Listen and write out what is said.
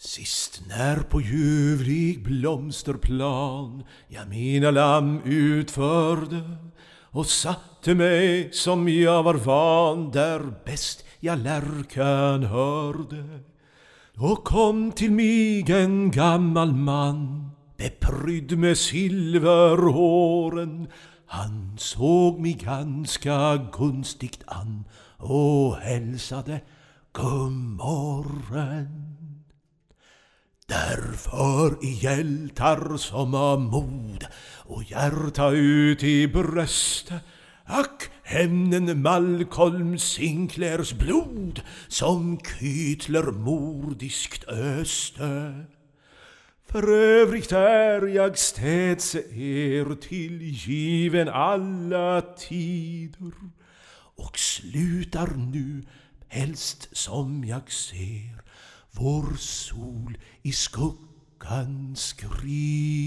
Sist när på ljuvlig blomsterplan jag mina lamm utförde och satte mig som jag var van där bäst jag lärkan hörde. Då kom till mig en gammal man beprydd med silverhåren. Han såg mig ganska gunstigt an och hälsade godmorgon. Därför i hjältar som har mod och hjärta ut i bröstet Ack, hämnen Malcolm Sinclairs blod som kytler mordiskt öste. För övrigt är jag städse er tillgiven alla tider och slutar nu helst som jag ser vår sol i skuggan skrider.